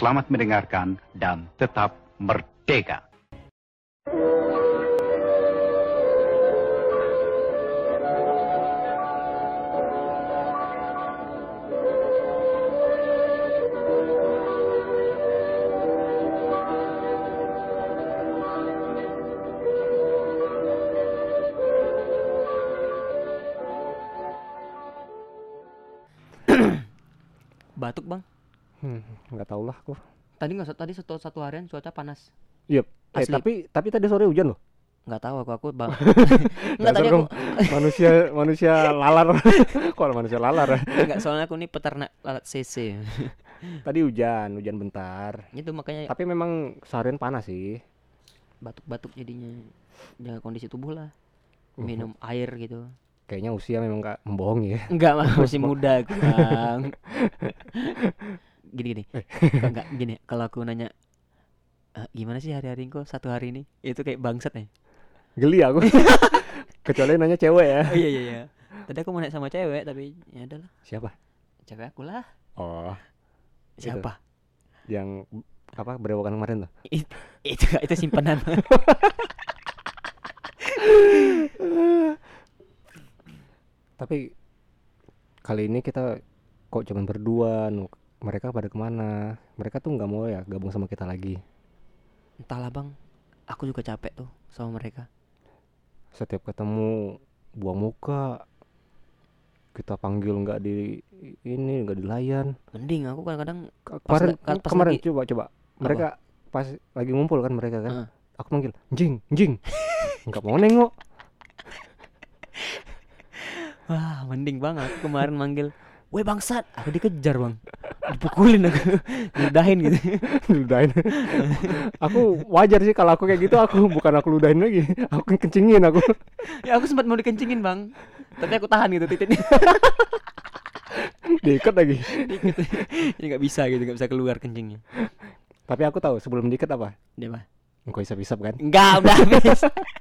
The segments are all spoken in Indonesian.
Selamat mendengarkan dan tetap merdeka. Nggak tahu lah aku. Tadi nggak tadi satu satu harian cuaca panas. Iya. Eh, Asli. tapi tapi tadi sore hujan loh. Nggak tahu aku aku bang. nggak tadi aku manusia manusia lalar. Kok manusia lalar? ya? nggak soalnya aku nih peternak lalat CC. Tadi hujan, hujan bentar. Itu makanya Tapi memang seharian panas sih. batuk-batuk jadinya. Jaga kondisi tubuh lah. Mhm. Minum air gitu. Kayaknya usia memang nggak membohongi ya. Enggak mah masih muda aku bang. Gini gini. Kok Enggak gini. Kalau aku nanya "Eh, gimana sih hari-hari kok satu hari ini? Itu kayak bangsat ya. Geli aku. Kecuali nanya cewek ya. Oh iya iya iya. Tadi aku mau naik sama cewek tapi ya adalah Siapa? cewek aku lah. Oh, Itu. Siapa? yang apa berewokan kemarin tuh. It- itu itu simpanan. Tapi kali ini kita kok cuman berdua. nu- Mereka pada ke mana? Mereka tuh nggak mau ya gabung sama kita lagi. Entahlah bang, aku juga capek tuh sama mereka. Setiap ketemu buang muka. Kita panggil nggak di ini nggak dilayan. Mending aku kadang-kadang Kemarin pas kemarin lagi- coba coba. Mereka pas lagi ngumpul kan mereka kan. Heeh. Aku manggil, "Jing, jing." nggak mau nengok. wah mending bang aku kemarin manggil, weh bangsat, aku dikejar bang, dipukulin aku, ludahin gitu. ludahin. Aku wajar sih kalau aku kayak gitu. Aku bukan aku ludahin lagi. Aku kencingin aku. Ya aku sempat mau dikencingin bang, tapi aku tahan gitu titiknya, diikat lagi. Jadi nggak bisa gitu, nggak bisa keluar kencingnya. tapi aku tahu sebelum diikat apa? Dia mah, engkau isap-isap kan? Enggak udah habis.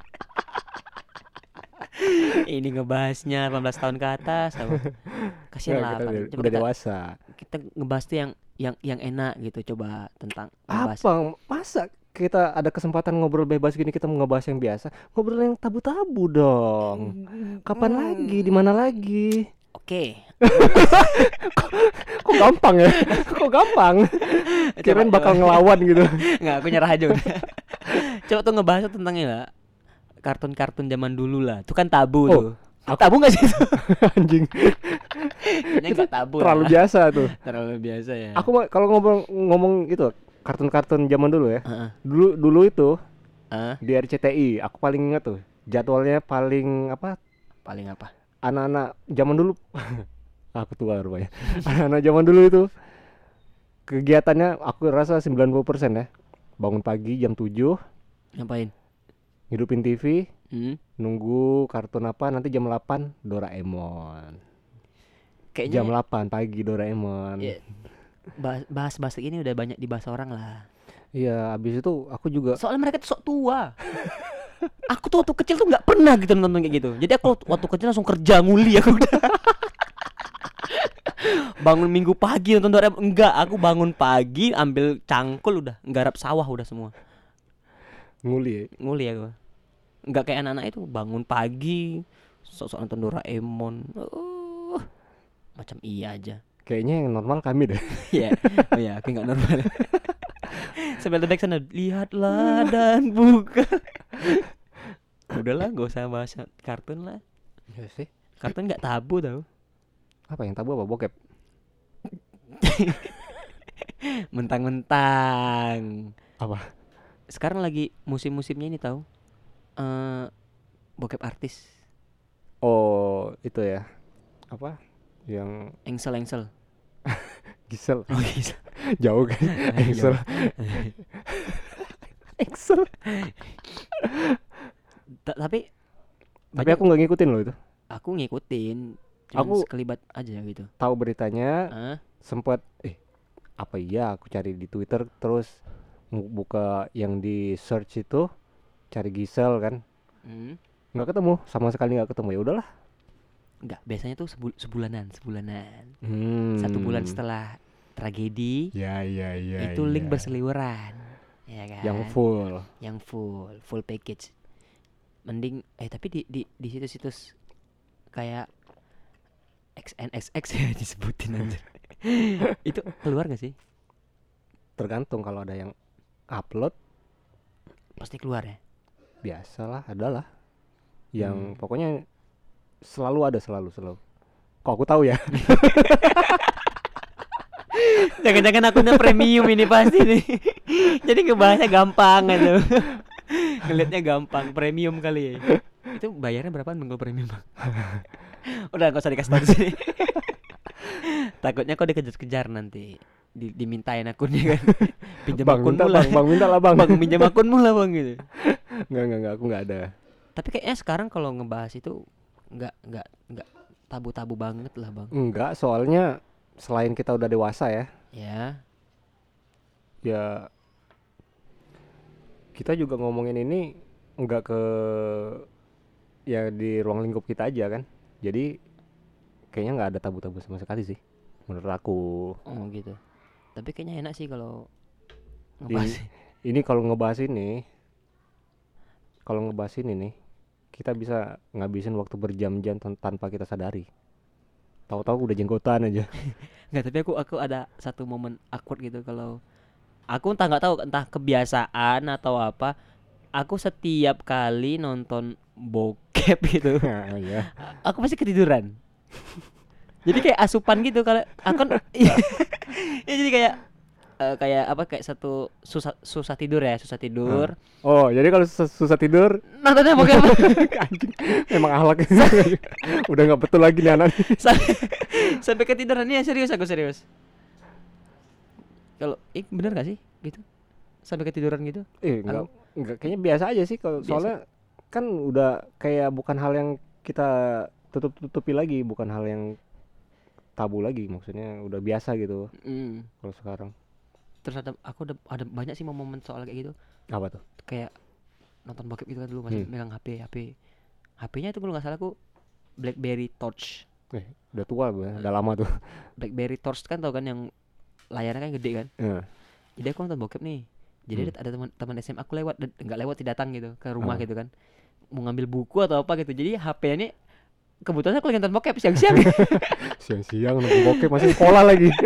Ini ngebahasnya 18 tahun ke atas, apa? Kasihan Ya, lah, kita Coba udah kita, dewasa. kita ngebahas tuh yang yang yang enak gitu, coba tentang ngebahas. Apa? Masa kita ada kesempatan ngobrol bebas gini kita mau ngebahas yang biasa? Ngobrol yang tabu-tabu dong. Kapan lagi? Di mana lagi? Oke. kok gampang ya? Kok gampang? Kirain bakal ngelawan gitu. Nggak, aku nyerah aja udah. Coba tuh ngebahas tentang ini lah. Kartun-kartun zaman dulu lah. Itu kan tabu Oh, tuh. aku- Tabu gak sih itu? anjing Kayaknya nggak tabu terlalu lah. biasa tuh Terlalu biasa ya. aku kalau ngomong ngomong itu kartun-kartun zaman dulu ya Heeh. dulu dulu itu Hah? di RCTI aku paling ingat tuh jadwalnya paling apa paling apa? anak-anak zaman dulu aku tua rupanya anak-anak zaman dulu itu kegiatannya aku rasa 90% ya bangun pagi jam 7 Ngapain? Hidupin TV Hmm? nunggu kartun apa nanti jam 8 Doraemon Kayaknya jam 8 pagi Doraemon Iya. bahas bahas bahas ini udah banyak dibahas orang lah. iya habis itu aku juga Soalnya mereka tuh sok tua. aku tuh waktu kecil tuh nggak pernah gitu nonton kayak gitu. Jadi aku waktu kecil langsung kerja nguli aku udah. bangun minggu pagi nonton Doraemon enggak aku bangun pagi ambil cangkul udah nggarap sawah udah semua nguli ya. nguli aku enggak kayak anak-anak itu bangun pagi sok-sok nonton Doraemon. Uh, macam iya aja. Kayaknya yang normal kami deh. Ya oh ya aku nggak normal. Sambil back sana lihatlah dan buka. Udahlah gak usah bahas kartun lah. Iya sih. Kartun nggak tabu tau. Apa yang tabu apa bokep? Mentang-mentang. Apa? sekarang lagi musim-musimnya ini tahu eh bokep artis. Oh itu ya. Apa? Yang engsel engsel Gisel. Oh bisa jauh kan? Excel Excel Ta- tapi tapi aku nggak ngikutin loh itu. Aku ngikutin cuman Aku- sekelibat aja gitu. tahu beritanya ah sempat eh apa iya aku cari di Twitter terus buka yang di search itu cari Gisel kan hmm. nggak ketemu sama sekali nggak ketemu ya udahlah Enggak, biasanya tuh sebul- sebulanan, sebulanan. Hmm. Satu bulan setelah tragedi Ya ya ya. itu link ya. berseliweran ya kan Yang full. yang full full package mending eh tapi di di di situs-situs kayak XNXX ya disebutin aja itu keluar gak sih Tergantung kalau ada yang upload pasti keluar ya biasalah adalah yang Hmm. pokoknya selalu ada selalu selalu. Kok aku tahu ya? jangan-jangan akunnya premium ini pasti nih jadi ngebahasnya gampang gitu ngelihatnya gampang premium kali ya itu bayarnya berapaan Bang, kalau premium Bang? udah gak usah dikasih tahu sini takutnya kau dikejar-kejar nanti di, dimintain akunnya kan pinjam bang minta lah bang, bang minta lah bang. bang pinjam akunmu lah bang gitu Enggak enggak enggak aku enggak ada. tapi kayaknya sekarang kalau ngebahas itu nggak nggak nggak tabu-tabu banget lah bang Enggak, soalnya selain kita udah dewasa ya, ya ya kita juga ngomongin ini enggak ke ya di ruang lingkup kita aja kan. Jadi kayaknya nggak ada tabu-tabu sama sekali sih menurut aku. oh gitu tapi kayaknya enak sih kalau ngebahas Ini kalau ngebahas ini kalau ngebahas ini nih kita bisa ngabisin waktu berjam-jam tan- tanpa kita sadari. Tahu-tahu udah jenggotan aja. Nggak, tapi aku aku ada satu momen awkward gitu kalau aku entah nggak tahu entah kebiasaan atau apa. Aku setiap kali nonton bokep gitu, Nah, ya. aku pasti ketiduran. jadi kayak asupan gitu kalau aku ya, jadi kayak eh, kayak apa kayak satu susah susah tidur ya susah tidur. Oh, jadi kalau sus- susah tidur? Nontonnya bokep anjing emang ahlak. Udah nggak betul lagi nih anak sampai, sampai ketiduran. Ya serius aku serius. Kalau ih bener gak sih? Gitu. Sampai ketiduran gitu? Eh enggak enggak kayaknya biasa aja sih kalau soalnya kan udah kayak bukan hal yang kita tutup tutupi lagi bukan hal yang tabu lagi maksudnya udah biasa gitu. Hmm. kalau sekarang terus ada aku ada, ada banyak sih momen soal kayak gitu. Apa tuh? Kayak nonton bokep gitu kan dulu masih Hmm. megang HP HP HP-nya itu kalau nggak salah aku BlackBerry Torch. Eh udah tua gue udah lama tuh. BlackBerry Torch kan tau kan yang layarnya kan gede kan? Eh, jadi aku nonton bokep nih. Jadi Hmm. ada teman teman SMA aku lewat dan nggak lewat tidak datang gitu ke rumah Ah. gitu kan. Mau ngambil buku atau apa gitu. Jadi HP-nya ini kebetulan aku lagi nonton bokep siang-siang. Siang-siang nunggu bokep masih sekolah lagi.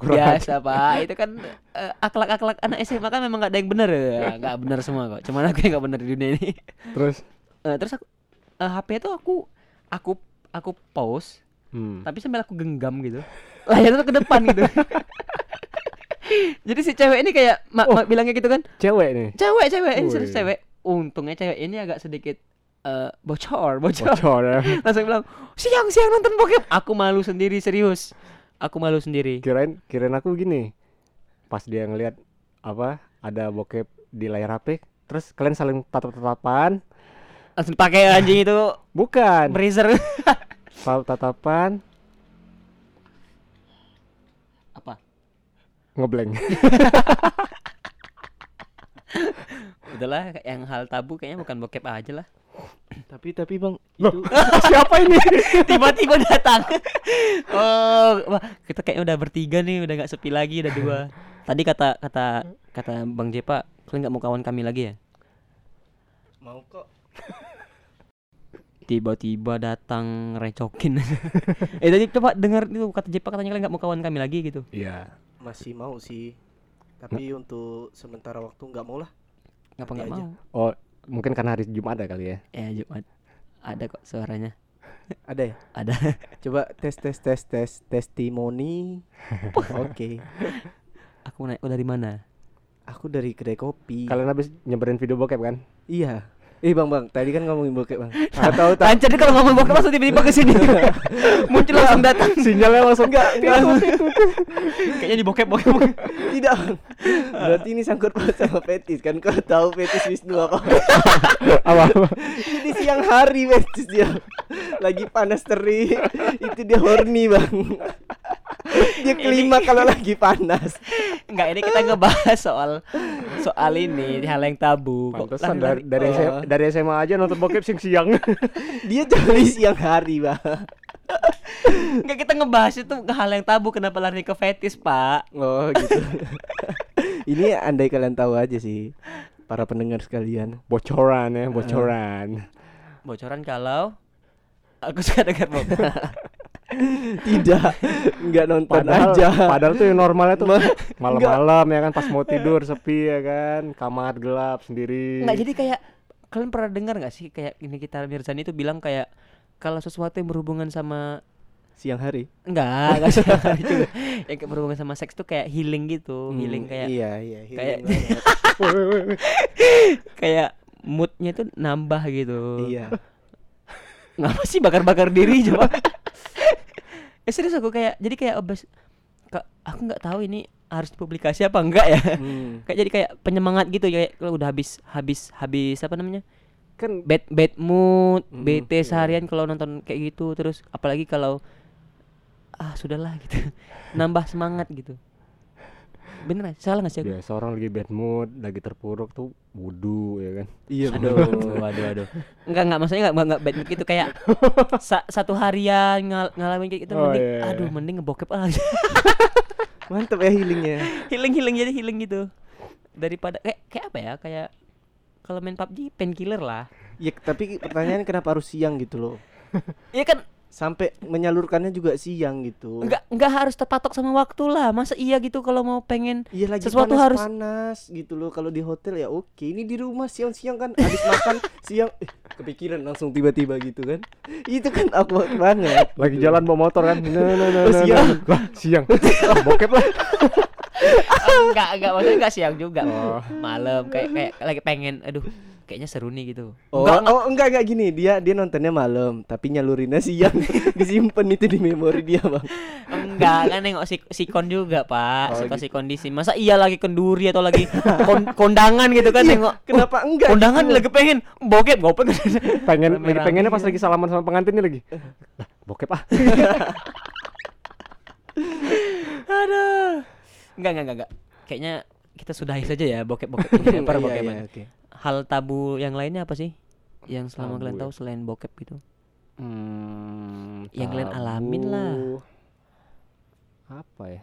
biasa pak. Itu kan eh, akhlak-akhlak anak SMA kan memang nggak ada yang benar ya. Nggak benar semua kok. Cuman aku yang nggak benar di dunia ini. Terus? Eh, terus aku eh, HP itu aku aku aku pause. Hmm. tapi sambil aku genggam gitu. Layarnya tuh ke depan gitu. Jadi si cewek ini kayak mak Oh. mak bilangnya gitu kan. Cewek nih? Cewek cewek. Ini serius cewek. Untungnya cewek ini agak sedikit eh, bocor bocor. Bocor ya. Langsung bilang siang siang nonton bokep. Aku malu sendiri serius aku malu sendiri. Kirain kirain aku gini. Pas dia ngelihat apa ada bokep di layar HP terus kalian saling tatap-tatapan. Langsung pakai anjing itu. Bukan. Tatap tatapan apa? Ngeblank udahlah yang hal tabu kayaknya bukan bokep aja lah Tapi tapi bang Loh, itu siapa ini? Tiba-tiba datang. Oh wah kita kayaknya udah bertiga nih udah nggak sepi lagi udah dua. Tadi kata kata kata bang Jepa kalian nggak mau kawan kami lagi ya? Mau kok. tiba-tiba datang recokin eh tadi coba dengar itu kata Jepa katanya kalian nggak mau kawan kami lagi gitu. Iya. Masih mau sih. Tapi untuk sementara waktu nggak mau lah. ngapa nggak aja. mau? Oh mungkin karena hari Jumat ada kali ya ya Jumat ada kok suaranya Ada ya? ada Coba tes tes tes tes testimoni. Oke. aku naik dari mana Aku dari kedai kopi. kalian habis nyebarin video bokep kan Iya. Eh bang bang, tadi kan ngomongin bokep bang. Tahu tak. Lancar kalau ngomong bokep langsung tiba-tiba ke sini muncul langsung datang sinyalnya langsung Enggak, kayaknya di bokep bokep Tidak. Bang. Berarti ini sangkut paut sama fetis kan? Kau tahu fetis Wisnu apa apa Jadi siang hari fetis dia. Lagi panas terik. Itu dia horny bang. Dia kelima kalau lagi panas. Enggak ini kita ngebahas soal soal ini hal yang tabu kok pantesan dari lari-lari. dari, Oh. SMA, dari SMA aja nonton bokep siang siang Dia jolly siang hari bang. Enggak kita ngebahas itu hal yang tabu kenapa lari ke fetis, Pak? Oh gitu. Ini andai kalian tahu aja sih para pendengar sekalian. bocoran ya bocoran Bocoran kalau aku suka dengar Bob. Tidak, nggak nonton padahal aja. padahal tuh yang normalnya tuh Ma- malam-malam ya kan pas mau tidur sepi ya kan kamar gelap sendiri Enggak jadi kayak kalian pernah dengar nggak sih kayak ini kita Mirzani itu bilang kayak kalau sesuatu yang berhubungan sama Siang hari. enggak enggak sih juga. yang kayak berhubungan sama seks tuh kayak healing gitu, healing Hmm, kayak Iya iya. kayak- healing kayak moodnya tuh nambah gitu. iya. Ngapa sih bakar-bakar diri coba? Eh serius aku kayak jadi kayak obes Kak, aku nggak tahu ini harus publikasi apa enggak ya. Hmm. kayak jadi kayak penyemangat gitu kayak kalau udah habis habis habis apa namanya? kan bad bad mood, Mm-mm, bete iya. seharian kalau nonton kayak gitu terus apalagi kalau ah sudahlah gitu. Nambah semangat gitu. Bener nggak? Salah nggak sih aku? biasa orang lagi bad mood lagi terpuruk tuh wudhu ya kan Iya. Aduh, aduh, aduh. Enggak, enggak maksudnya enggak enggak bad mood gitu kayak sa- satu harian ngal- ngalamin kayak gitu Oh, mending iya, iya. aduh mending ngebokep aja. Mantap ya healingnya. healing healing jadi healing gitu. Daripada kayak kayak apa ya? Kayak kalau main PUBG painkiller lah. Ya tapi pertanyaan kenapa harus siang gitu loh? Iya kan Sampai menyalurkannya juga siang gitu. enggak enggak harus terpatok sama waktu lah. Masa iya gitu kalau mau pengen Iya lagi Sesuatu panas, harus- panas gitu loh kalau di hotel ya oke ini di rumah siang-siang kan habis makan siang eh, kepikiran langsung tiba-tiba gitu kan itu kan awkward banget lagi jalan bawa motor kan nah, nah, nah, Oh, nah, siang. nah. lah siang ah, bokep lah enggak enggak maksudnya enggak siang juga. Oh. Malam kayak kayak lagi pengen aduh kayaknya seru nih gitu. oh Enggak, enggak, oh enggak enggak gini. Dia dia nontonnya malam tapi nyalurinnya siang. Disimpan itu di memori dia bang. Enggak kan nengok si sikon juga pak. Oh, kondisi Masa iya lagi kenduri atau lagi kon- kondangan gitu kan Iya, nengok. Kenapa "Oh, enggak? Kondangan gitu? lagi pengen. Bokep bokep. Pengen lagi pengennya pas gitu. lagi salaman sama pengantinnya lagi. Lah bokep ah. Aduh. Enggak enggak enggak enggak. Kayaknya kita sudahi saja ya bokep-bokep ini, para Iya, bokepan. iya, oke. Hal tabu yang lainnya apa sih? Yang selama Tabu kalian ya? tahu selain bokep gitu hmm, Yang kalian alamin lah. apa ya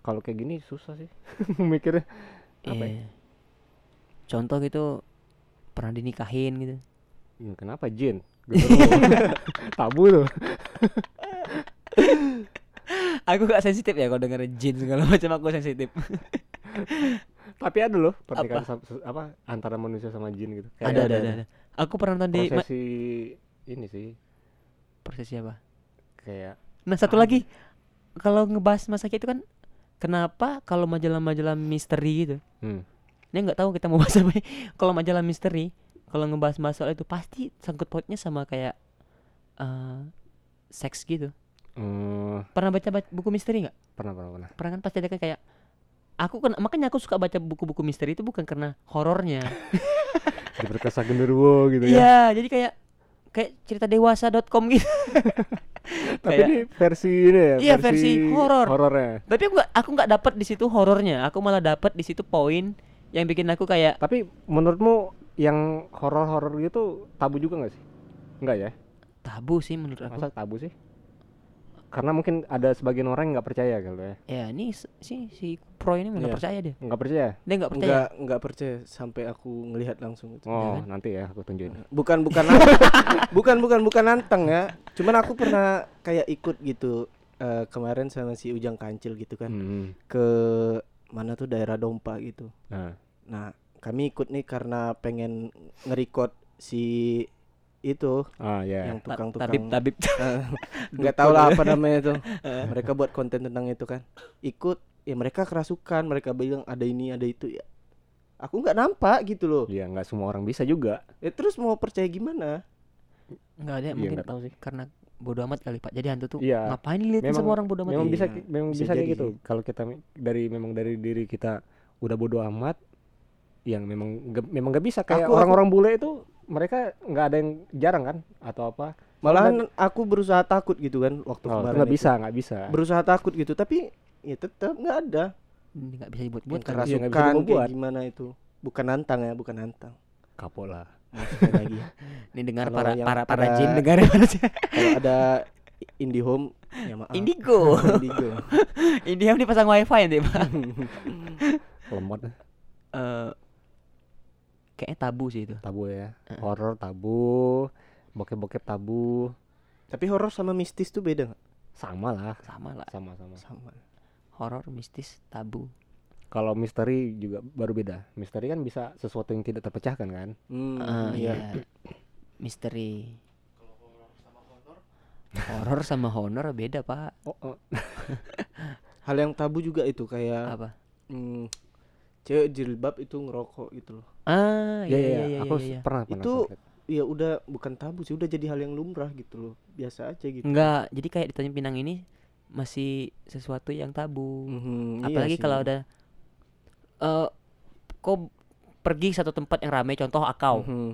kalau kayak gini susah sih mikirnya apa ya? Iya. Contoh gitu Pernah dinikahin gitu Ya, kenapa jin tabu tuh Aku gak sensitif ya kalau denger jin segala macam aku sensitif tapi ada loh pernikahan se- apa antara manusia sama jin gitu Kayak ada, ada, ada, ada. Aku pernah nonton di ma- prosesi ini sih prosesi apa? kayak Nah satu lagi kalau ngebahas masa itu kan kenapa kalau majalah-majalah misteri gitu? hmm, Ini nggak tahu kita mau bahas apa. Kalau majalah misteri kalau ngebahas masalah itu pasti sangkut pautnya sama kayak eh seks gitu. eh, Pernah baca, baca buku misteri nggak? pernah pernah pernah Pernah kan pasti ada kan kayak aku kan makanya aku suka baca buku-buku misteri itu bukan karena horornya. diperkosa genderuwo gitu ya Iya, jadi kayak kayak cerita dewasa.com gitu. tapi kayak- ini versi ini ya Iya, versi horor. horornya Tapi aku nggak aku nggak dapat di situ horornya. Aku malah dapat di situ poin yang bikin aku kayak tapi menurutmu yang horor-horor gitu tabu juga nggak sih enggak ya tabu sih menurut aku. masa tabu sih karena mungkin ada sebagian orang yang nggak percaya kalau ya Ya ini si si pro ini nggak Iya. percaya dia. nggak percaya? Dia nggak percaya. enggak enggak percaya sampai aku ngelihat langsung itu. Oh kan? nanti ya aku tunjukin. Bukan bukan bukan bukan bukan nantang ya. Cuman aku pernah kayak ikut gitu eh, kemarin sama si Ujang Kancil gitu kan. Hmm, ke mana tuh daerah Dompa gitu. Nah. Nah kami ikut nih karena pengen nge-record si itu ah ya yang tukang-tukang. Tabib tabib. Eh, nggak tahu lah apa namanya tuh mereka buat konten tentang itu kan. Ikut ya mereka kerasukan mereka bilang ada ini ada itu ya. Aku nggak nampak gitu loh. Iya nggak semua orang bisa juga. Ya terus mau percaya gimana? Nggak ada Iya, mungkin nggak tahu sih. karena bodoh amat kali Pak. Jadi hantu tuh Iya. ngapain Memang- sama orang bodoh amat? memang bisa Iya, memang bisa bisa, kayak jadi gitu. kalau kita dari memang dari diri kita udah bodoh amat yang memang nggak- memang nggak bisa. Kayak orang-orang bule itu mereka nggak ada yang jarang kan atau apa. Malahan aku berusaha takut gitu kan waktu oh, kemarin nggak bisa nggak bisa. Berusaha takut gitu tapi ya tetap nggak ada Ini nggak bisa dibuat-buat buat kan. Kerasukan dibuat-buat. kayak gimana itu bukan nantang ya bukan nantang Maksudnya lagi. Ini dengar para para para pada- jin dengar ya para jin. Kalau ada IndiHome ya maaf. Indigo. Indigo. Yang dipasang wifi nanti pak. lemot Eh, kayaknya tabu sih itu. tabu ya horor tabu bokep-bokep tabu Tapi horor sama mistis tuh beda nggak? sama lah Sama lah. sama-sama Sama. Horor, mistis, tabu. kalau misteri juga baru beda misteri kan bisa sesuatu yang tidak terpecahkan kan Hmm, Eh, iya. iya. Misteri. Horor sama honor beda pak. oh, oh. Hal yang tabu juga itu kayak Apa? hmm, cewek jilbab itu ngerokok gitu loh. Ah, ya iya ya, iya iya. aku iya, iya. pernah pernah Itu-. Ya udah bukan tabu sih, udah jadi hal yang lumrah gitu loh. Biasa aja gitu. Enggak, jadi kayak di Tanjung Pinang ini masih sesuatu yang tabu. Mhm, iya Apalagi sih. kalau ada eh kau pergi satu tempat yang ramai, contoh akau, Mhm,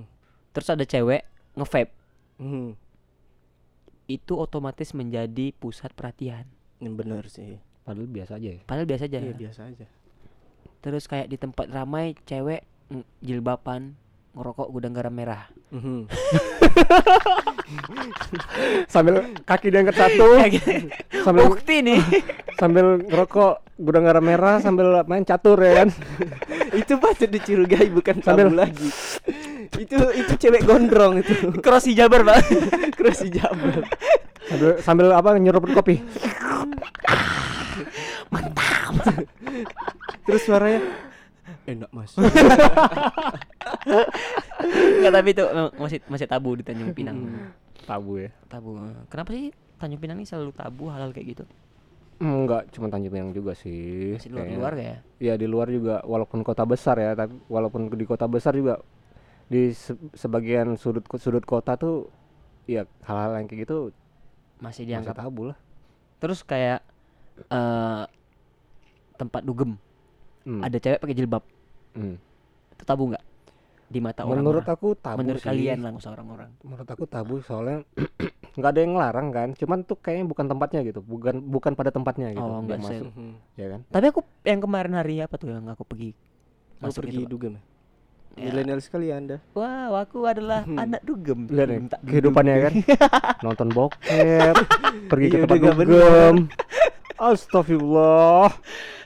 terus ada cewek nge-vape, mhm. itu otomatis menjadi pusat perhatian. Yang benar sih. padahal biasa aja ya Padahal biasa aja. Iya biasa aja. Terus kayak di tempat ramai cewek ng- jilbaban ngerokok gudang garam merah. Mhm. sambil kaki diangkat satu sambil Bukti nih. sambil ngerokok gudang garam merah sambil main catur ya kan itu patut dicurigai bukan Sambil- tabu lagi. itu itu cewek gondrong itu. Cross hijaber, Pak. Cross jabar. sambil sambil apa nyeruput kopi Terus suaranya enak mas. Enggak, tapi itu masih masih tabu di Tanjung Pinang. tabu ya Tabu. Kenapa sih Tanjung Pinang ini selalu tabu hal-hal kayak gitu? enggak cuma Tanjung Pinang juga sih Masih luar kayaknya. luar ya? ya di luar juga walaupun kota besar ya tapi walaupun di kota besar juga di se- sebagian sudut sudut kota tuh ya hal-hal yang kayak gitu Masih masih dianggap. tabu lah Terus kayak eh tempat dugem Hmm, ada cewek pakai jilbab. Hmm. Itu tabu nggak? Di mata orang. menurut aku tabu menurut sih. kalian usah orang-orang. menurut aku tabu soalnya nggak ada yang ngelarang kan cuman tuh kayaknya bukan tempatnya gitu bukan bukan pada tempatnya gitu Oh, masuk Mhm. ya kan Tapi aku yang kemarin hari apa tuh yang aku pergi masuk pergi itu, dugem. Ya. Milenial sekali anda. Wow, aku adalah Hmm. anak dugem. lihat kehidupannya kan nonton bokep pergi ke Iya, tempat dugem Astagfirullah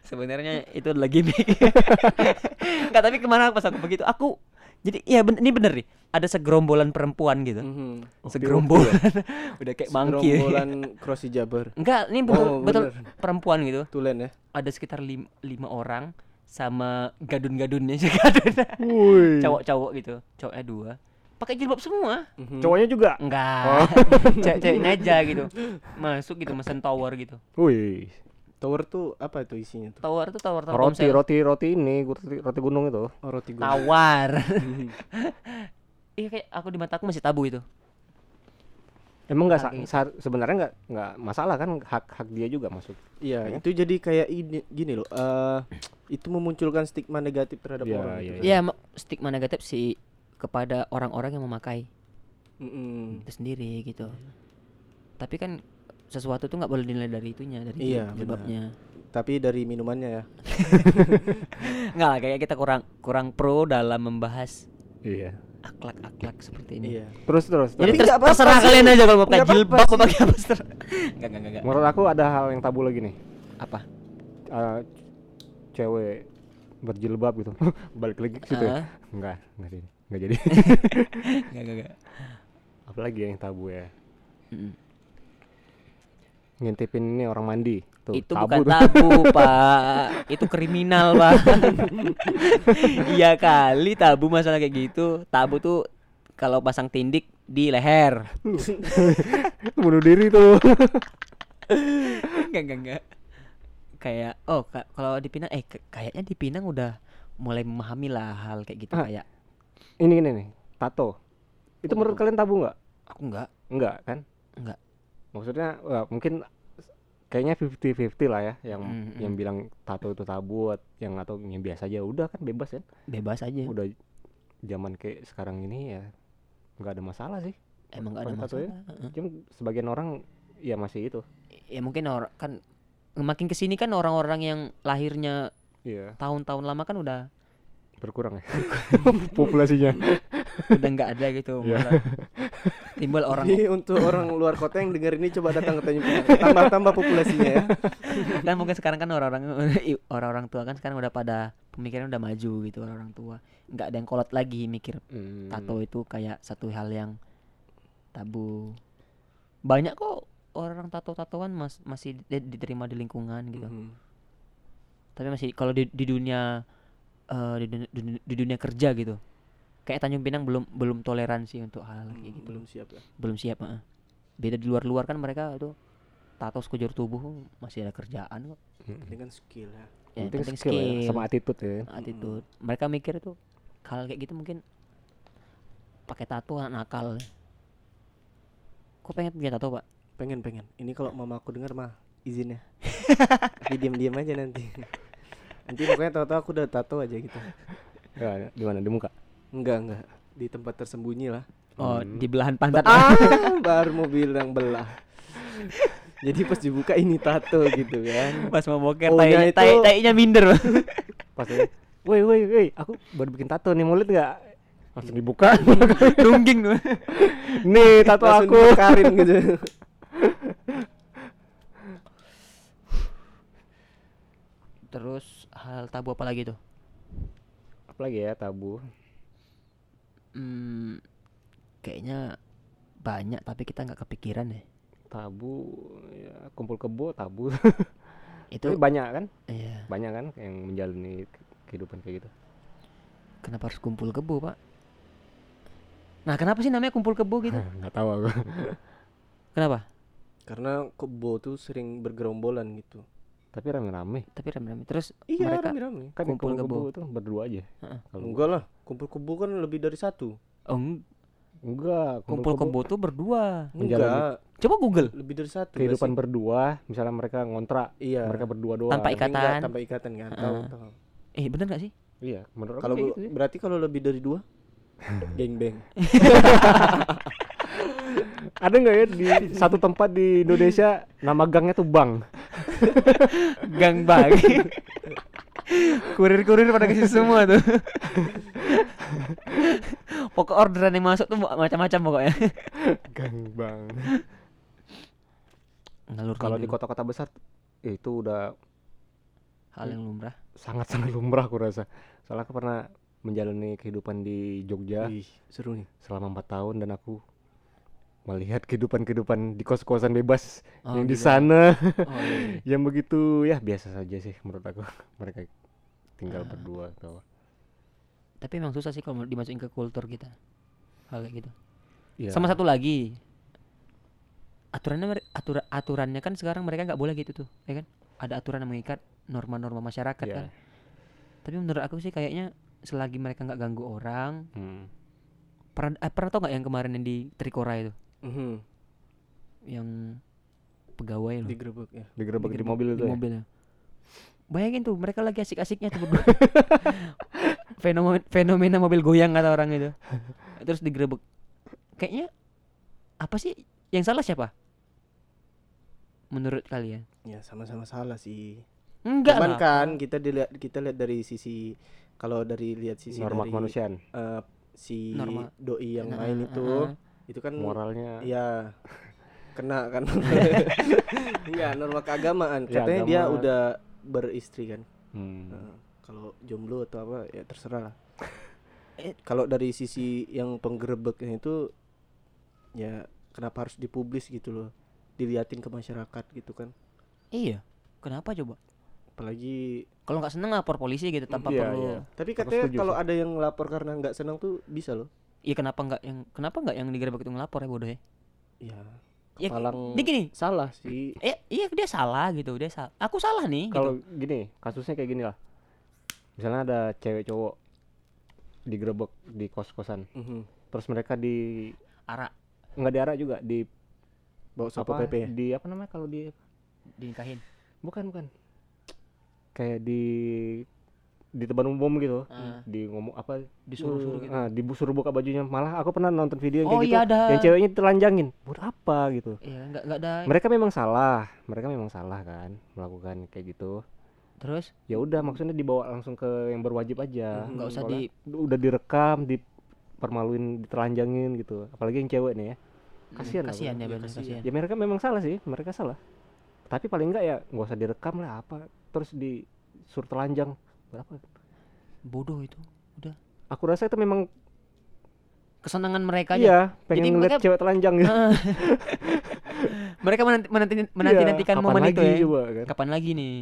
Sebenarnya itu adalah gimmick. Enggak, tapi ke mana pas aku begitu aku jadi iya ben- ini bener nih. Ada segerombolan perempuan gitu. Mhm. Segerombolan. Udah kayak monkey. Gerombolan cross jabar. Enggak, ini betul Oh, betul bener. perempuan gitu. Tulen ya. Ada sekitar lim- lima orang sama gadun-gadunnya si gadun. Cowok-cowok gitu. Cowoknya dua. Pakai jilbab semua. Mhm. Cowoknya juga. Enggak. Cewek-ceweknya aja gitu. Masuk gitu mesen tower gitu. Wih. Tower tuh apa itu isinya tuh? Tower tuh tower Roti, Telkomsel. roti, roti ini, roti, roti gunung itu. Oh, roti gunung. Tawar. Iya kayak aku di mata aku masih tabu itu. Emang nggak sa- Oke. sa- sebenarnya nggak nggak masalah kan hak hak dia juga masuk. Iya, Ya. itu jadi kayak ini gini loh. eh itu memunculkan stigma negatif terhadap Iya, orang. iya, gitu. Iya, ma- stigma negatif sih kepada orang-orang yang memakai Mm-mm. itu sendiri gitu. Tapi kan sesuatu tuh nggak boleh dinilai dari itunya, dari Iya, jilbabnya. Tapi dari minumannya ya. Enggak lah, kayak kita kurang kurang pro dalam membahas Iya. akhlak-akhlak seperti ini. Iya. Terus terus. Jadi Tapi ter- nggak apa-apa terserah sih. kalian aja kalau mau pakai Nggak jilbab atau sih. pakai apa terserah. Enggak, enggak, enggak. Menurut aku ada hal yang tabu lagi nih. Apa? Eh, cewek berjilbab gitu. Balik lagi ke situ. ya? Ah. Enggak, enggak sih. Enggak jadi. Enggak, enggak, enggak. Apalagi yang tabu ya. Mm-mm. Ngintipin ini orang mandi. Tuh, itu tabu bukan tuh. tabu, Pak. Itu kriminal, Pak. Iya kali tabu masalah kayak gitu. Tabu tuh kalau pasang tindik di leher. Bunuh diri tuh. enggak, enggak, enggak. Kayak oh ka- kalau di Pinang eh kayaknya di Pinang udah mulai memahami lah hal kayak gitu Ah. kayak ini ini nih, tato. Itu menurut kalian tabu nggak? aku enggak. Enggak kan? Enggak. Maksudnya wah, mungkin kayaknya 50-50 lah ya yang Mm, yang bilang tato itu tabu yang atau yang biasa aja udah kan bebas kan Bebas aja. udah zaman kayak sekarang ini ya nggak ada masalah sih Emang enggak ada ya? masalah. Heeh. cuma sebagian orang ya masih itu Ya mungkin orang kan makin ke sini kan orang-orang yang lahirnya iya tahun-tahun lama kan udah berkurang ya populasinya udah nggak ada gitu Iya. malah timbul orang Jadi untuk orang luar kota yang dengar ini coba datang ke Tanjung Pinang. Tambah-tambah populasinya ya. kan mungkin sekarang kan orang-orang orang-orang tua kan sekarang udah pada pemikiran udah maju gitu orang-orang tua nggak ada yang kolot lagi mikir Hmm. tato itu kayak satu hal yang tabu banyak kok orang tato-tatoan mas masih di- diterima di lingkungan gitu Mhm. tapi masih kalau di, di dunia eh, di, dunia, di, di dunia kerja gitu kayak Tanjung Pinang belum belum toleransi untuk hal kayak Hmm, gitu belum siap ya. belum siap heeh. beda di luar-luar kan mereka itu tato sekujur tubuh masih ada kerjaan kok Hmm. Ini kan skill ya. yang penting penting skill, ya, sama attitude ya attitude mereka mikir itu hal kayak gitu mungkin pakai tato anak nakal kok pengen punya tato pak Pengen pengen. Ini kalau mama aku dengar mah izin ya. Tapi diam-diam aja nanti. Nanti pokoknya tahu-tahu aku udah tato aja gitu. ya, di mana di muka Enggak enggak. Di tempat tersembunyi lah. oh Hmm. di belahan pantat Ah, baru mobil yang belah. Jadi pas dibuka ini tato gitu kan. pas mau boker Ohnya tai itu- tai tainya minder pas ini woi woi woi aku baru bikin tato nih mau lihat nggak langsung dibuka rungging tuh nih tato Langsung aku dibakarin gitu. Terus hal tabu apa lagi tuh? Apalagi ya tabu? Hmm, kayaknya banyak tapi kita nggak kepikiran ya tabu ya kumpul kebo tabu. Itu Tapi banyak kan? Iya. Banyak kan yang menjalani kehidupan kayak gitu? Kenapa harus kumpul kebo pak? Nah kenapa sih namanya kumpul kebo gitu? Nggak tahu aku. Kenapa? Karena kebo tuh sering bergerombolan gitu. Tapi rame-rame tapi rame-rame terus Iya, mereka rame-rame. kan Kumpul kumpul kebo. kebo tuh berdua aja Heeh. kalau Enggak lah, kumpul kebo kan lebih dari satu. oh, eng- enggak kumpul kebo tuh berdua Menjalani Enggak, coba google lebih dari satu. kehidupan berdua misalnya mereka ngontrak? Iya. mereka berdua doang Tanpa Tapi enggak ikatan. tanpa ikatan kan. Tahu, Heeh. tahu. eh bener gak sih iya menurut aku Kalau gitu sih. berarti kalau lebih dari dua, geng beng. ada nggak ya di satu tempat di Indonesia nama gangnya tuh bang gang bagi. Kurir-kurir pada ke sini semua tuh. Pokok orderan yang masuk tuh macam-macam pokoknya. Gang bang. Ngalur kalau di kota-kota besar itu udah hal yang lumrah. Sangat-sangat lumrah aku rasa. Soalnya aku pernah menjalani kehidupan di Jogja Wih, seru nih. selama empat tahun dan aku melihat kehidupan-kehidupan di kos-kosan bebas Oh, yang di gitu. sana. Oh, iya, iya. yang begitu ya biasa saja sih menurut aku. Mereka tinggal Ah. berdua atau tapi emang susah sih kalau dimasukin ke kultur kita. Hal kayak gitu. Ya, sama satu lagi. Aturannya atura- aturannya kan sekarang mereka nggak boleh gitu tuh ya kan? Ada aturan yang mengikat norma-norma masyarakat ya, kan. Tapi menurut aku sih kayaknya selagi mereka nggak ganggu orang hmm. pernah eh, pernah tau nggak yang kemarin yang di Trikora itu Mhm, yang pegawai loh Digerebek ya. digerebek di digerebek mobil itu di ya mobilnya. Bayangin tuh mereka lagi asik-asiknya tuh berdua. fenomena, fenomena mobil goyang kata orang itu. Terus digerebek. Kayaknya apa sih yang salah siapa? Menurut kalian? Ya sama-sama salah sih. Enggak Cuman lah. kan kita dilihat kita lihat dari sisi kalau dari lihat sisi norma dari kemanusiaan eh, si Norma. doi yang Nah, main ah, itu ah, ah. Itu kan moralnya Iya. Kena kan. Enggak, norma keagamaan. Ya, Katanya dia agama. udah beristri kan. hmm. Nah, kalau jomblo atau apa ya terserah lah. Eh. kalau dari sisi yang penggerebeknya itu ya kenapa harus dipublis gitu loh. Diliatin ke masyarakat gitu kan. Iya. Kenapa coba? Apalagi Kalau nggak seneng lapor polisi gitu tanpa Iya, perlu. iya. tapi katanya kalau ada yang lapor karena nggak senang tuh bisa loh. Iya kenapa nggak yang kenapa nggak yang digerebek itu ngelapor ya bodoh ya? Ya, Ya, kepalang dia gini. salah sih. Eh, iya dia salah gitu, dia salah. Aku salah nih. kalau gitu. gini kasusnya kayak gini lah misalnya ada cewek cowok digerebek di kos-kosan Mhm. terus mereka di Arak nggak diarak juga di Bawa apa PP ya. di apa namanya kalau di dinikahin. bukan bukan kayak di di tempat umum gitu. Ah. di ngomong apa? Disuruh-suruh gitu. ah, disuruh buka bajunya. Malah aku pernah nonton video yang Oh kayak gitu. iya ada. yang ceweknya telanjangin. Buat apa gitu? Iya, nggak nggak ada. mereka memang salah. Mereka memang salah kan melakukan kayak gitu. Terus? Ya udah maksudnya dibawa langsung ke yang berwajib aja. Nggak usah Soalnya di udah direkam dipermaluin ditelanjangin gitu. Apalagi yang cewek nih ya. Kasihan aku. kasihan ya Ya, benar kasihan. kasihan. ya mereka memang salah sih. Mereka salah. Tapi paling enggak ya nggak usah direkam lah apa. Terus disuruh telanjang berapa Bodoh itu. Udah. aku rasa itu memang Kesenangan mereka aja. iya pengen Jadi ngeliat mereka- cewek telanjang gitu mereka menanti menanti menanti nantikan Iya, kapan momen lagi itu ya. coba kan Kapan lagi nih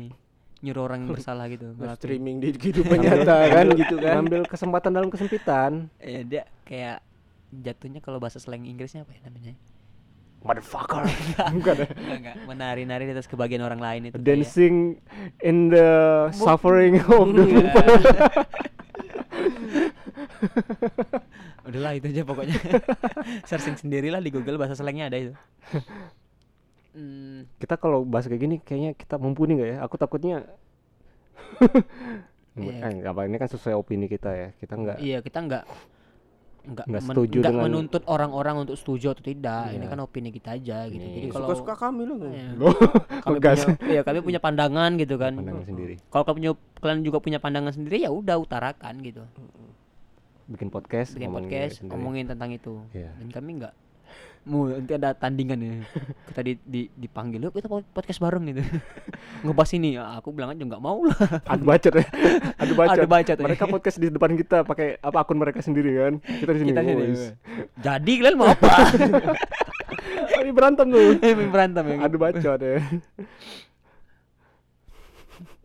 nyuruh orang yang bersalah gitu streaming di kehidupan nyata kan gitu kan. ngambil kesempatan dalam kesempitan Ya, dia kayak jatuhnya kalau bahasa slang Inggrisnya apa ya namanya? Motherfucker bukan ya? Menari-nari di atas kebahagiaan orang lain itu. kayak- dancing in the suffering of the people Udahlah itu aja pokoknya. Searching sendirilah di Google bahasa slangnya ada itu. Hmm, kita kalau bahas kayak gini kayaknya kita mumpuni nggak ya aku takutnya Iya. eh, apa ini kan sesuai opini kita ya kita nggak iya kita enggak enggak, Nggak setuju enggak dengan- menuntut orang-orang untuk setuju atau tidak. Ini Iya. kan opini kita aja gitu. Iya. Jadi Ya, kalau Suka-suka kami loh. Iya. Loh, kami punya, iya, kami punya pandangan gitu kan. pandangan sendiri Kalau kalian punya kalian juga punya pandangan sendiri ya udah utarakan gitu. bikin podcast Bikin ngomongin podcast sendiri. ngomongin tentang itu. Iya. Dan kami enggak mau nanti ada tandingan ya. Kita di, di dipanggil, "Yuk kita pod- podcast bareng gitu." Ngebahas ini, ya, aku bilang aja nggak mau lah. adu bacot ya adu bacot Adu bacot, ya. mereka podcast di depan kita pakai apa akun mereka sendiri kan kita di sini Kita sini. "Wes." Jadi kalian mau apa? ini berantem tuh Berantem ya. adu bacot ya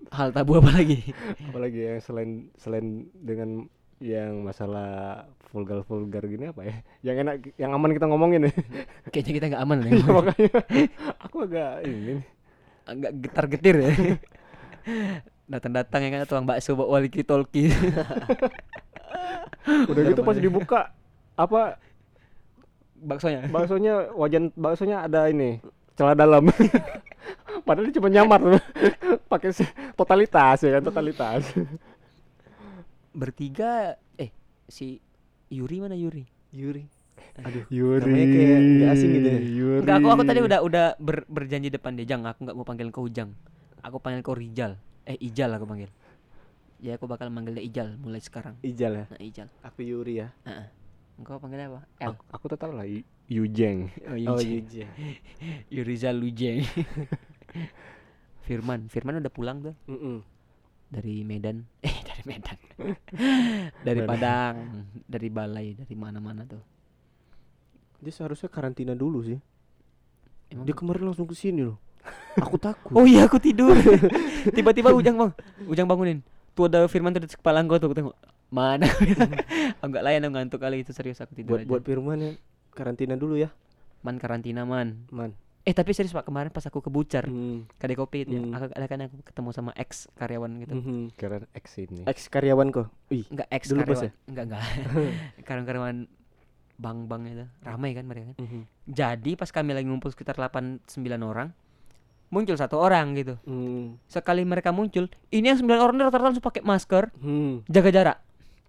Hal tabu apa lagi? apalagi yang selain selain dengan yang masalah vulgar vulgar gini apa ya yang enak yang aman kita ngomongin ya Kayaknya kita nggak aman nih. makanya aku agak ini. Agak getar-getir ya. Datang-datang ya kan tukang bakso bawa walkie talkie. udah gitu pas dibuka apa Baksonya. baksonya wajan baksonya ada ini celah dalam padahal dia cuma nyamar pakai totalitas ya kan totalitas Bertiga eh si Yuri mana Yuri? Yuri. Aduh. Yuri Namanya kayak nggak asing gitu ya? Yuri. Enggak, aku aku tadi udah udah ber- berjanji depan dia, Jang, aku nggak mau panggil kau Ujang. Aku panggil kau Rijal. Eh, Ijal aku panggil. Ya aku bakal manggil dia Ijal mulai sekarang. Ijal ya. Nah, Ijal. Aku Yuri ya. Heeh. Engkau panggilnya apa? L. aku, aku tetap lah Yujeng Oh, Oh, Yujang. Yujang. Yurizal Lujeng. Firman, Firman udah pulang tuh Mm-mm. Dari Medan. Eh, dari Medan. dari. Padang, dari Balai, dari mana-mana tuh. Dia seharusnya karantina dulu sih. Emang Dia kemarin langsung ke sini loh. Aku takut. Oh iya aku tidur. Tiba-tiba Ujang bang, Ujang bangunin. Tuh ada Firman tuh di kepala gua tuh, aku tengok. Mana? aku nggak layan aku ngantuk kali itu serius aku tidur buat aja. buat Firman ya karantina dulu ya, Man karantina man. man. Eh tapi serius pak kemarin pas aku ke Bucar, Hmm. kedai kopi itu ya, Hmm. aku ada kan aku ketemu sama ex karyawan gitu. Mhm. keren X ini Ex karyawan kok. Ih, Enggak ex Dulu karyawan. Enggak enggak. Karyawan bang-bang itu. Ramai kan mereka kan. Mhm. Jadi pas kami lagi ngumpul sekitar 8 9 orang, muncul satu orang gitu. Hmm. Sekali mereka muncul, ini yang 9 orang ini rata-rata langsung pakai masker, Hmm. jaga jarak.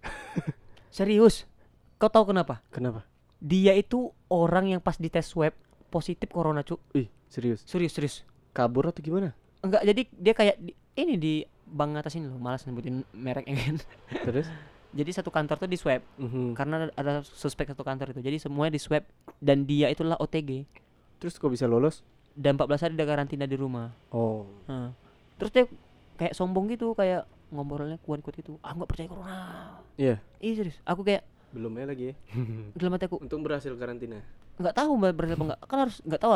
Serius. Kau tahu kenapa? Kenapa? Dia itu orang yang pas dites swab positif corona, Cuk. Ih, serius. Serius, serius. Kabur atau gimana? Enggak, jadi dia kayak di- ini di bang atas ini loh, malas nyebutin mereknya kan. Terus? Jadi satu kantor tuh di swab Mhm. karena ada- suspek satu kantor itu. Jadi semuanya di swab dan dia itulah OTG Terus kok bisa lolos? dan 14 hari dia karantina di rumah. Oh. Nah, Terus dia kayak sombong gitu, kayak ngobrolnya kuat-kuat gitu. Ah, nggak percaya corona. Iya. Iya serius. Aku kayak Belum ya lagi ya. dalam hati aku Untung berhasil karantina. Nggak tahu mbak berhasil apa enggak. Kan harus nggak tahu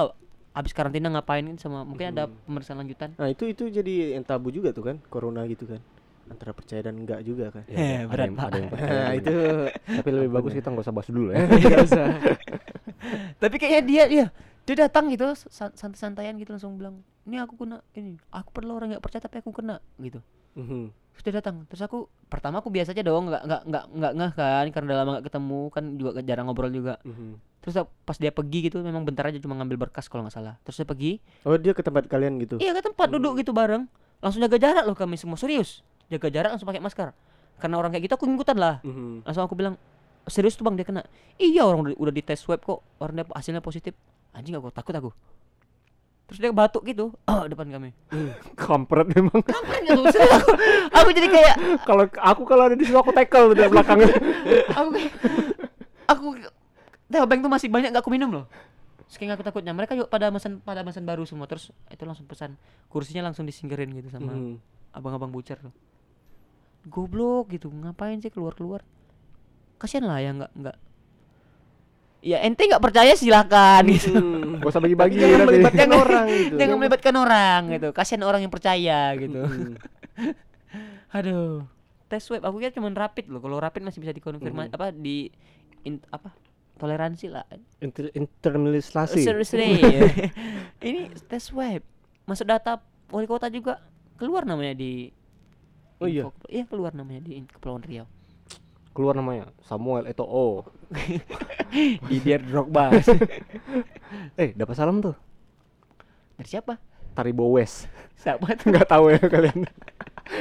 abis karantina ngapain kan sama mungkin ada Hmm. pemeriksaan lanjutan. Nah, itu itu jadi yang tabu juga tuh kan, corona gitu kan. Antara percaya dan enggak juga kan. Ya, Eh, ada berat, yang- Pak. ada yang percaya, Nah, ada yang itu tapi lebih bagus kita nggak usah bahas dulu ya enggak usah. Tapi kayaknya dia dia dia datang gitu san- santai-santaian gitu langsung bilang, "Ini aku kena ini. Aku perlu orang nggak percaya tapi aku kena." gitu. Mhm. Terus dia datang. Terus aku pertama aku biasa aja dong, nggak nggak nggak nggak ngeh kan karena udah lama nggak ketemu kan juga jarang ngobrol juga. Mhm. Terus pas dia pergi gitu memang bentar aja cuma ngambil berkas kalau nggak salah. Terus dia pergi, Oh, dia ke tempat kalian gitu. iya ke tempat duduk gitu bareng. Langsung jaga jarak loh kami semua serius. Jaga jarak langsung pakai masker. Karena orang kayak gitu aku ngikutan lah. Mhm. Langsung aku bilang, serius tuh bang dia kena. Iya orang udah, udah dites swab kok, orang dia hasilnya positif. Anjing aku takut aku. Terus dia batuk gitu oh depan kami. Kampret memang. kampret Serius, aku, aku jadi kayak Kalau aku kalau ada di situ aku tackle dari belakangnya. aku aku teh bank tuh masih banyak nggak aku minum loh. Saking aku takutnya mereka yuk pada pesan pada pesan baru semua. Terus itu langsung pesan kursinya langsung disingkirin gitu sama Mhm. abang-abang bucer tuh. Goblok gitu ngapain sih keluar keluar kasian lah ya nggak nggak ya ente nggak percaya silakan gitu Hmm. Gak usah bagi-bagi Jangan nanti. melibatkan orang gitu. jangan melibatkan orang gitu kasian orang yang percaya gitu Hmm. aduh tes swab aku kira cuma rapid loh kalau rapid masih bisa dikonfirmasi Mhm. apa di in- apa toleransi lah Inter internalisasi. Seriously. ini tes swab masuk data wali kota juga keluar namanya di Oh iya? iya keluar namanya di Kepulauan Riau Keluar namanya Samuel Eto'o. Didier Drogba Eh, dapat salam tuh. dari siapa Taribo West. siapa tuh Enggak tahu ya kalian.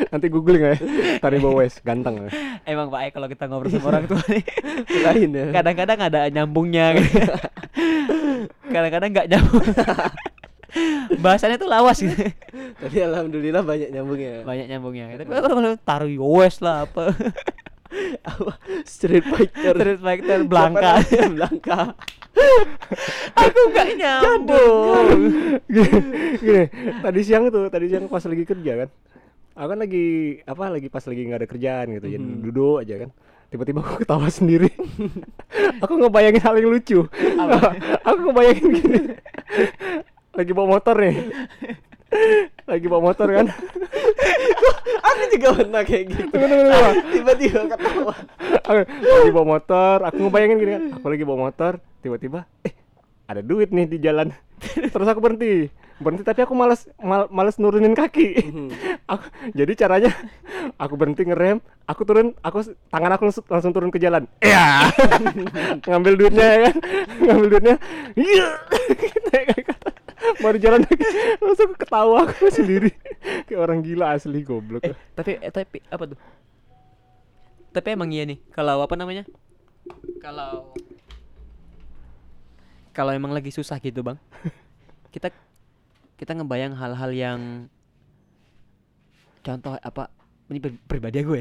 Nanti googling ya. Taribo West, ganteng ya. emang pak kalau kita ngobrol sama orang tua nih Lain ya. kadang-kadang ada nyambungnya kadang-kadang nggak nyambung bahasanya tuh lawas gitu Tapi alhamdulillah banyak nyambungnya. banyak nyambungnya tapi kalau taruh West lah apa Apa? Street Fighter. Street Fighter Blanka Blanka. aku nggak nyambung gini, gini, tadi siang tuh, tadi siang pas lagi kerja kan. Aku kan lagi apa lagi pas lagi nggak ada kerjaan gitu, jadi Mhm. duduk aja kan. Tiba-tiba aku ketawa sendiri. aku ngebayangin hal yang lucu. aku ngebayangin gini. lagi bawa motor nih. lagi bawa motor kan. Aku juga pernah kayak gitu. Tiba-tiba ketawa. Aku lagi bawa motor, aku ngebayangin gini kan. Aku lagi bawa motor, tiba-tiba eh ada duit nih di jalan. Terus aku berhenti. Berhenti tapi aku malas mal, malas nurunin kaki. Mhm. aku, jadi caranya aku berhenti ngerem, aku turun, aku tangan aku langsung, langsung turun ke jalan. Iya. ngambil duitnya ya kan. ngambil duitnya. Baru jalan lagi langsung ketawa aku sendiri. Kayak orang gila asli goblok. eh tapi eh, tapi apa tuh? Tapi emang iya nih kalau apa namanya? Kalau kalau emang lagi susah gitu bang. Kita kita ngebayang hal-hal yang contoh apa ini pri- pribadi gue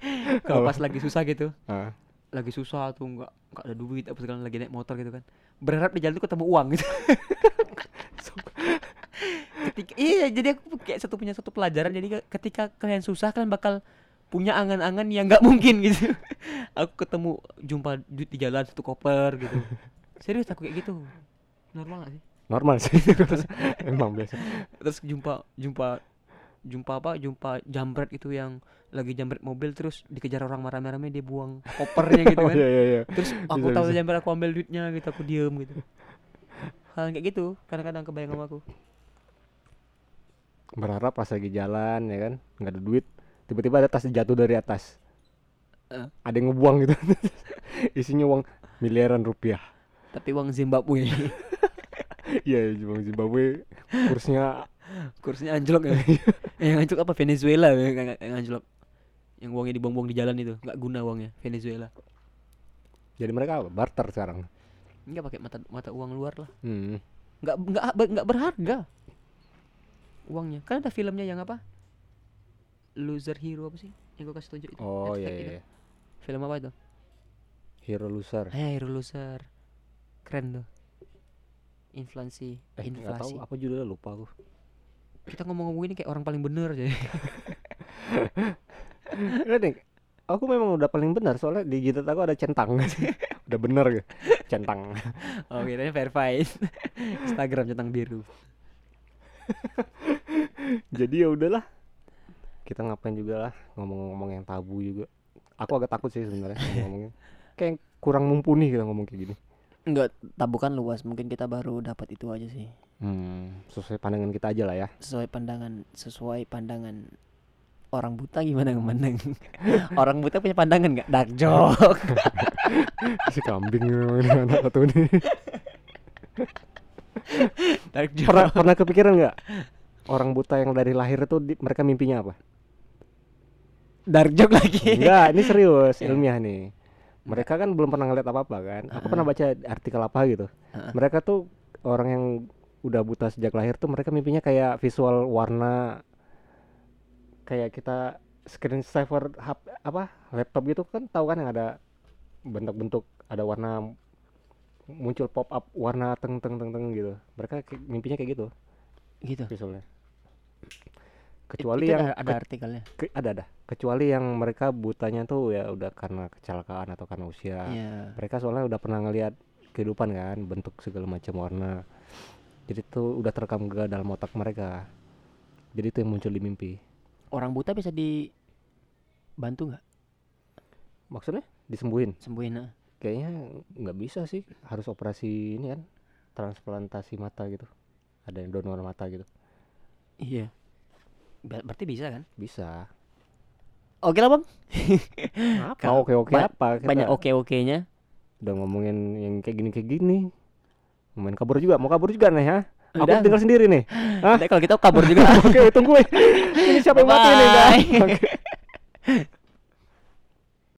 kalau pas lagi susah gitu. Lagi susah tuh nggak nggak ada duit apa segala lagi naik motor gitu kan berharap di jalan tuh ketemu uang gitu. Ketika iya jadi aku kayak satu punya satu pelajaran. Jadi ke- ketika kalian susah kalian bakal punya angan-angan yang nggak mungkin gitu. Aku ketemu jumpa duit di jalan satu koper gitu. Serius aku kayak gitu. Normal gak sih? Normal sih. Emang biasa. terus jumpa jumpa jumpa apa jumpa jambret itu yang lagi jambret mobil terus dikejar orang marah-marahnya dia buang kopernya gitu Oh kan. iya iya iya. terus aku Bisa, tahu bisa. jambret aku ambil duitnya gitu aku diem gitu. Hal kayak gitu kadang-kadang kebayang sama aku. Berharap pas lagi jalan ya kan nggak ada duit tiba-tiba ada tas jatuh dari atas. Eh. ada yang ngebuang gitu. Isinya uang miliaran rupiah. Tapi uang Zimbabwe. Iya uang Zimbabwe kursnya kursinya anjlok ya. Yang anjlok apa? Venezuela ya, yang, yang anjlok. Yang uangnya dibuang-buang di jalan itu. Nggak guna uangnya Venezuela. Jadi mereka apa? barter sekarang? Nggak pakai mata mata uang luar lah. Hmm. nggak nggak nggak berharga. Uangnya. Kan ada filmnya yang apa? Loser hero apa sih? Yang gue kasih tunjuk itu. Oh iya iya itu. iya. film apa itu? Hero loser. Eh hero loser. Keren tuh. Inflasi eh inflasi tahu apa judulnya lupa aku kita ngomong-ngomong ini kayak orang paling bener aja Enggak nih aku memang udah paling benar soalnya di jidat aku ada centang. Udah bener gitu centang. Oh kiranya verified Instagram centang biru. Jadi ya udahlah. Kita ngapain juga lah ngomong-ngomong yang tabu juga. Aku agak takut sih sebenarnya ngomongnya. Kayak kurang mumpuni kita ngomong kayak gini. Enggak, tabu kan luas. Mungkin kita baru dapat itu aja sih. Hmm, sesuai pandangan kita aja lah ya Sesuai pandangan, sesuai pandangan orang buta gimana memandang? orang buta punya pandangan nggak? Dark joke. si kambing anak satu ini Dark joke. pernah pernah kepikiran nggak orang buta yang dari lahir itu di- mereka mimpinya apa Dark joke lagi. enggak ini serius Ya. ilmiah nih mereka kan belum pernah ngeliat apa apa kan aku pernah baca artikel apa gitu Heeh. mereka tuh orang yang udah buta sejak lahir tuh mereka mimpinya kayak visual warna kayak kita screen saver hap, apa laptop gitu kan tahu kan yang ada bentuk-bentuk ada warna muncul pop up warna teng teng teng teng gitu mereka mimpinya kayak gitu Gitu. visualnya kecuali itu yang ada, ada artikelnya. ke- ada ada kecuali yang mereka butanya tuh ya udah karena kecelakaan atau karena usia Iya. mereka soalnya udah pernah ngelihat kehidupan kan bentuk segala macam warna jadi tuh udah terekam ke dalam otak mereka jadi itu yang muncul di mimpi Orang buta bisa dibantu nggak maksudnya disembuhin sembuhin? ah? kayaknya nggak bisa sih harus operasi ini kan transplantasi mata gitu ada yang donor mata gitu Iya. Ber- berarti bisa kan? bisa Oke lah bang. apa oke oke ba- apa Kita Banyak oke okenya. udah ngomongin yang kayak gini kayak gini main kabur juga mau kabur juga nih ha aku Udah. tinggal sendiri nih Hah? Udah, kalau kita kabur juga. oke tunggu ini siapa yang mati nih? Oke.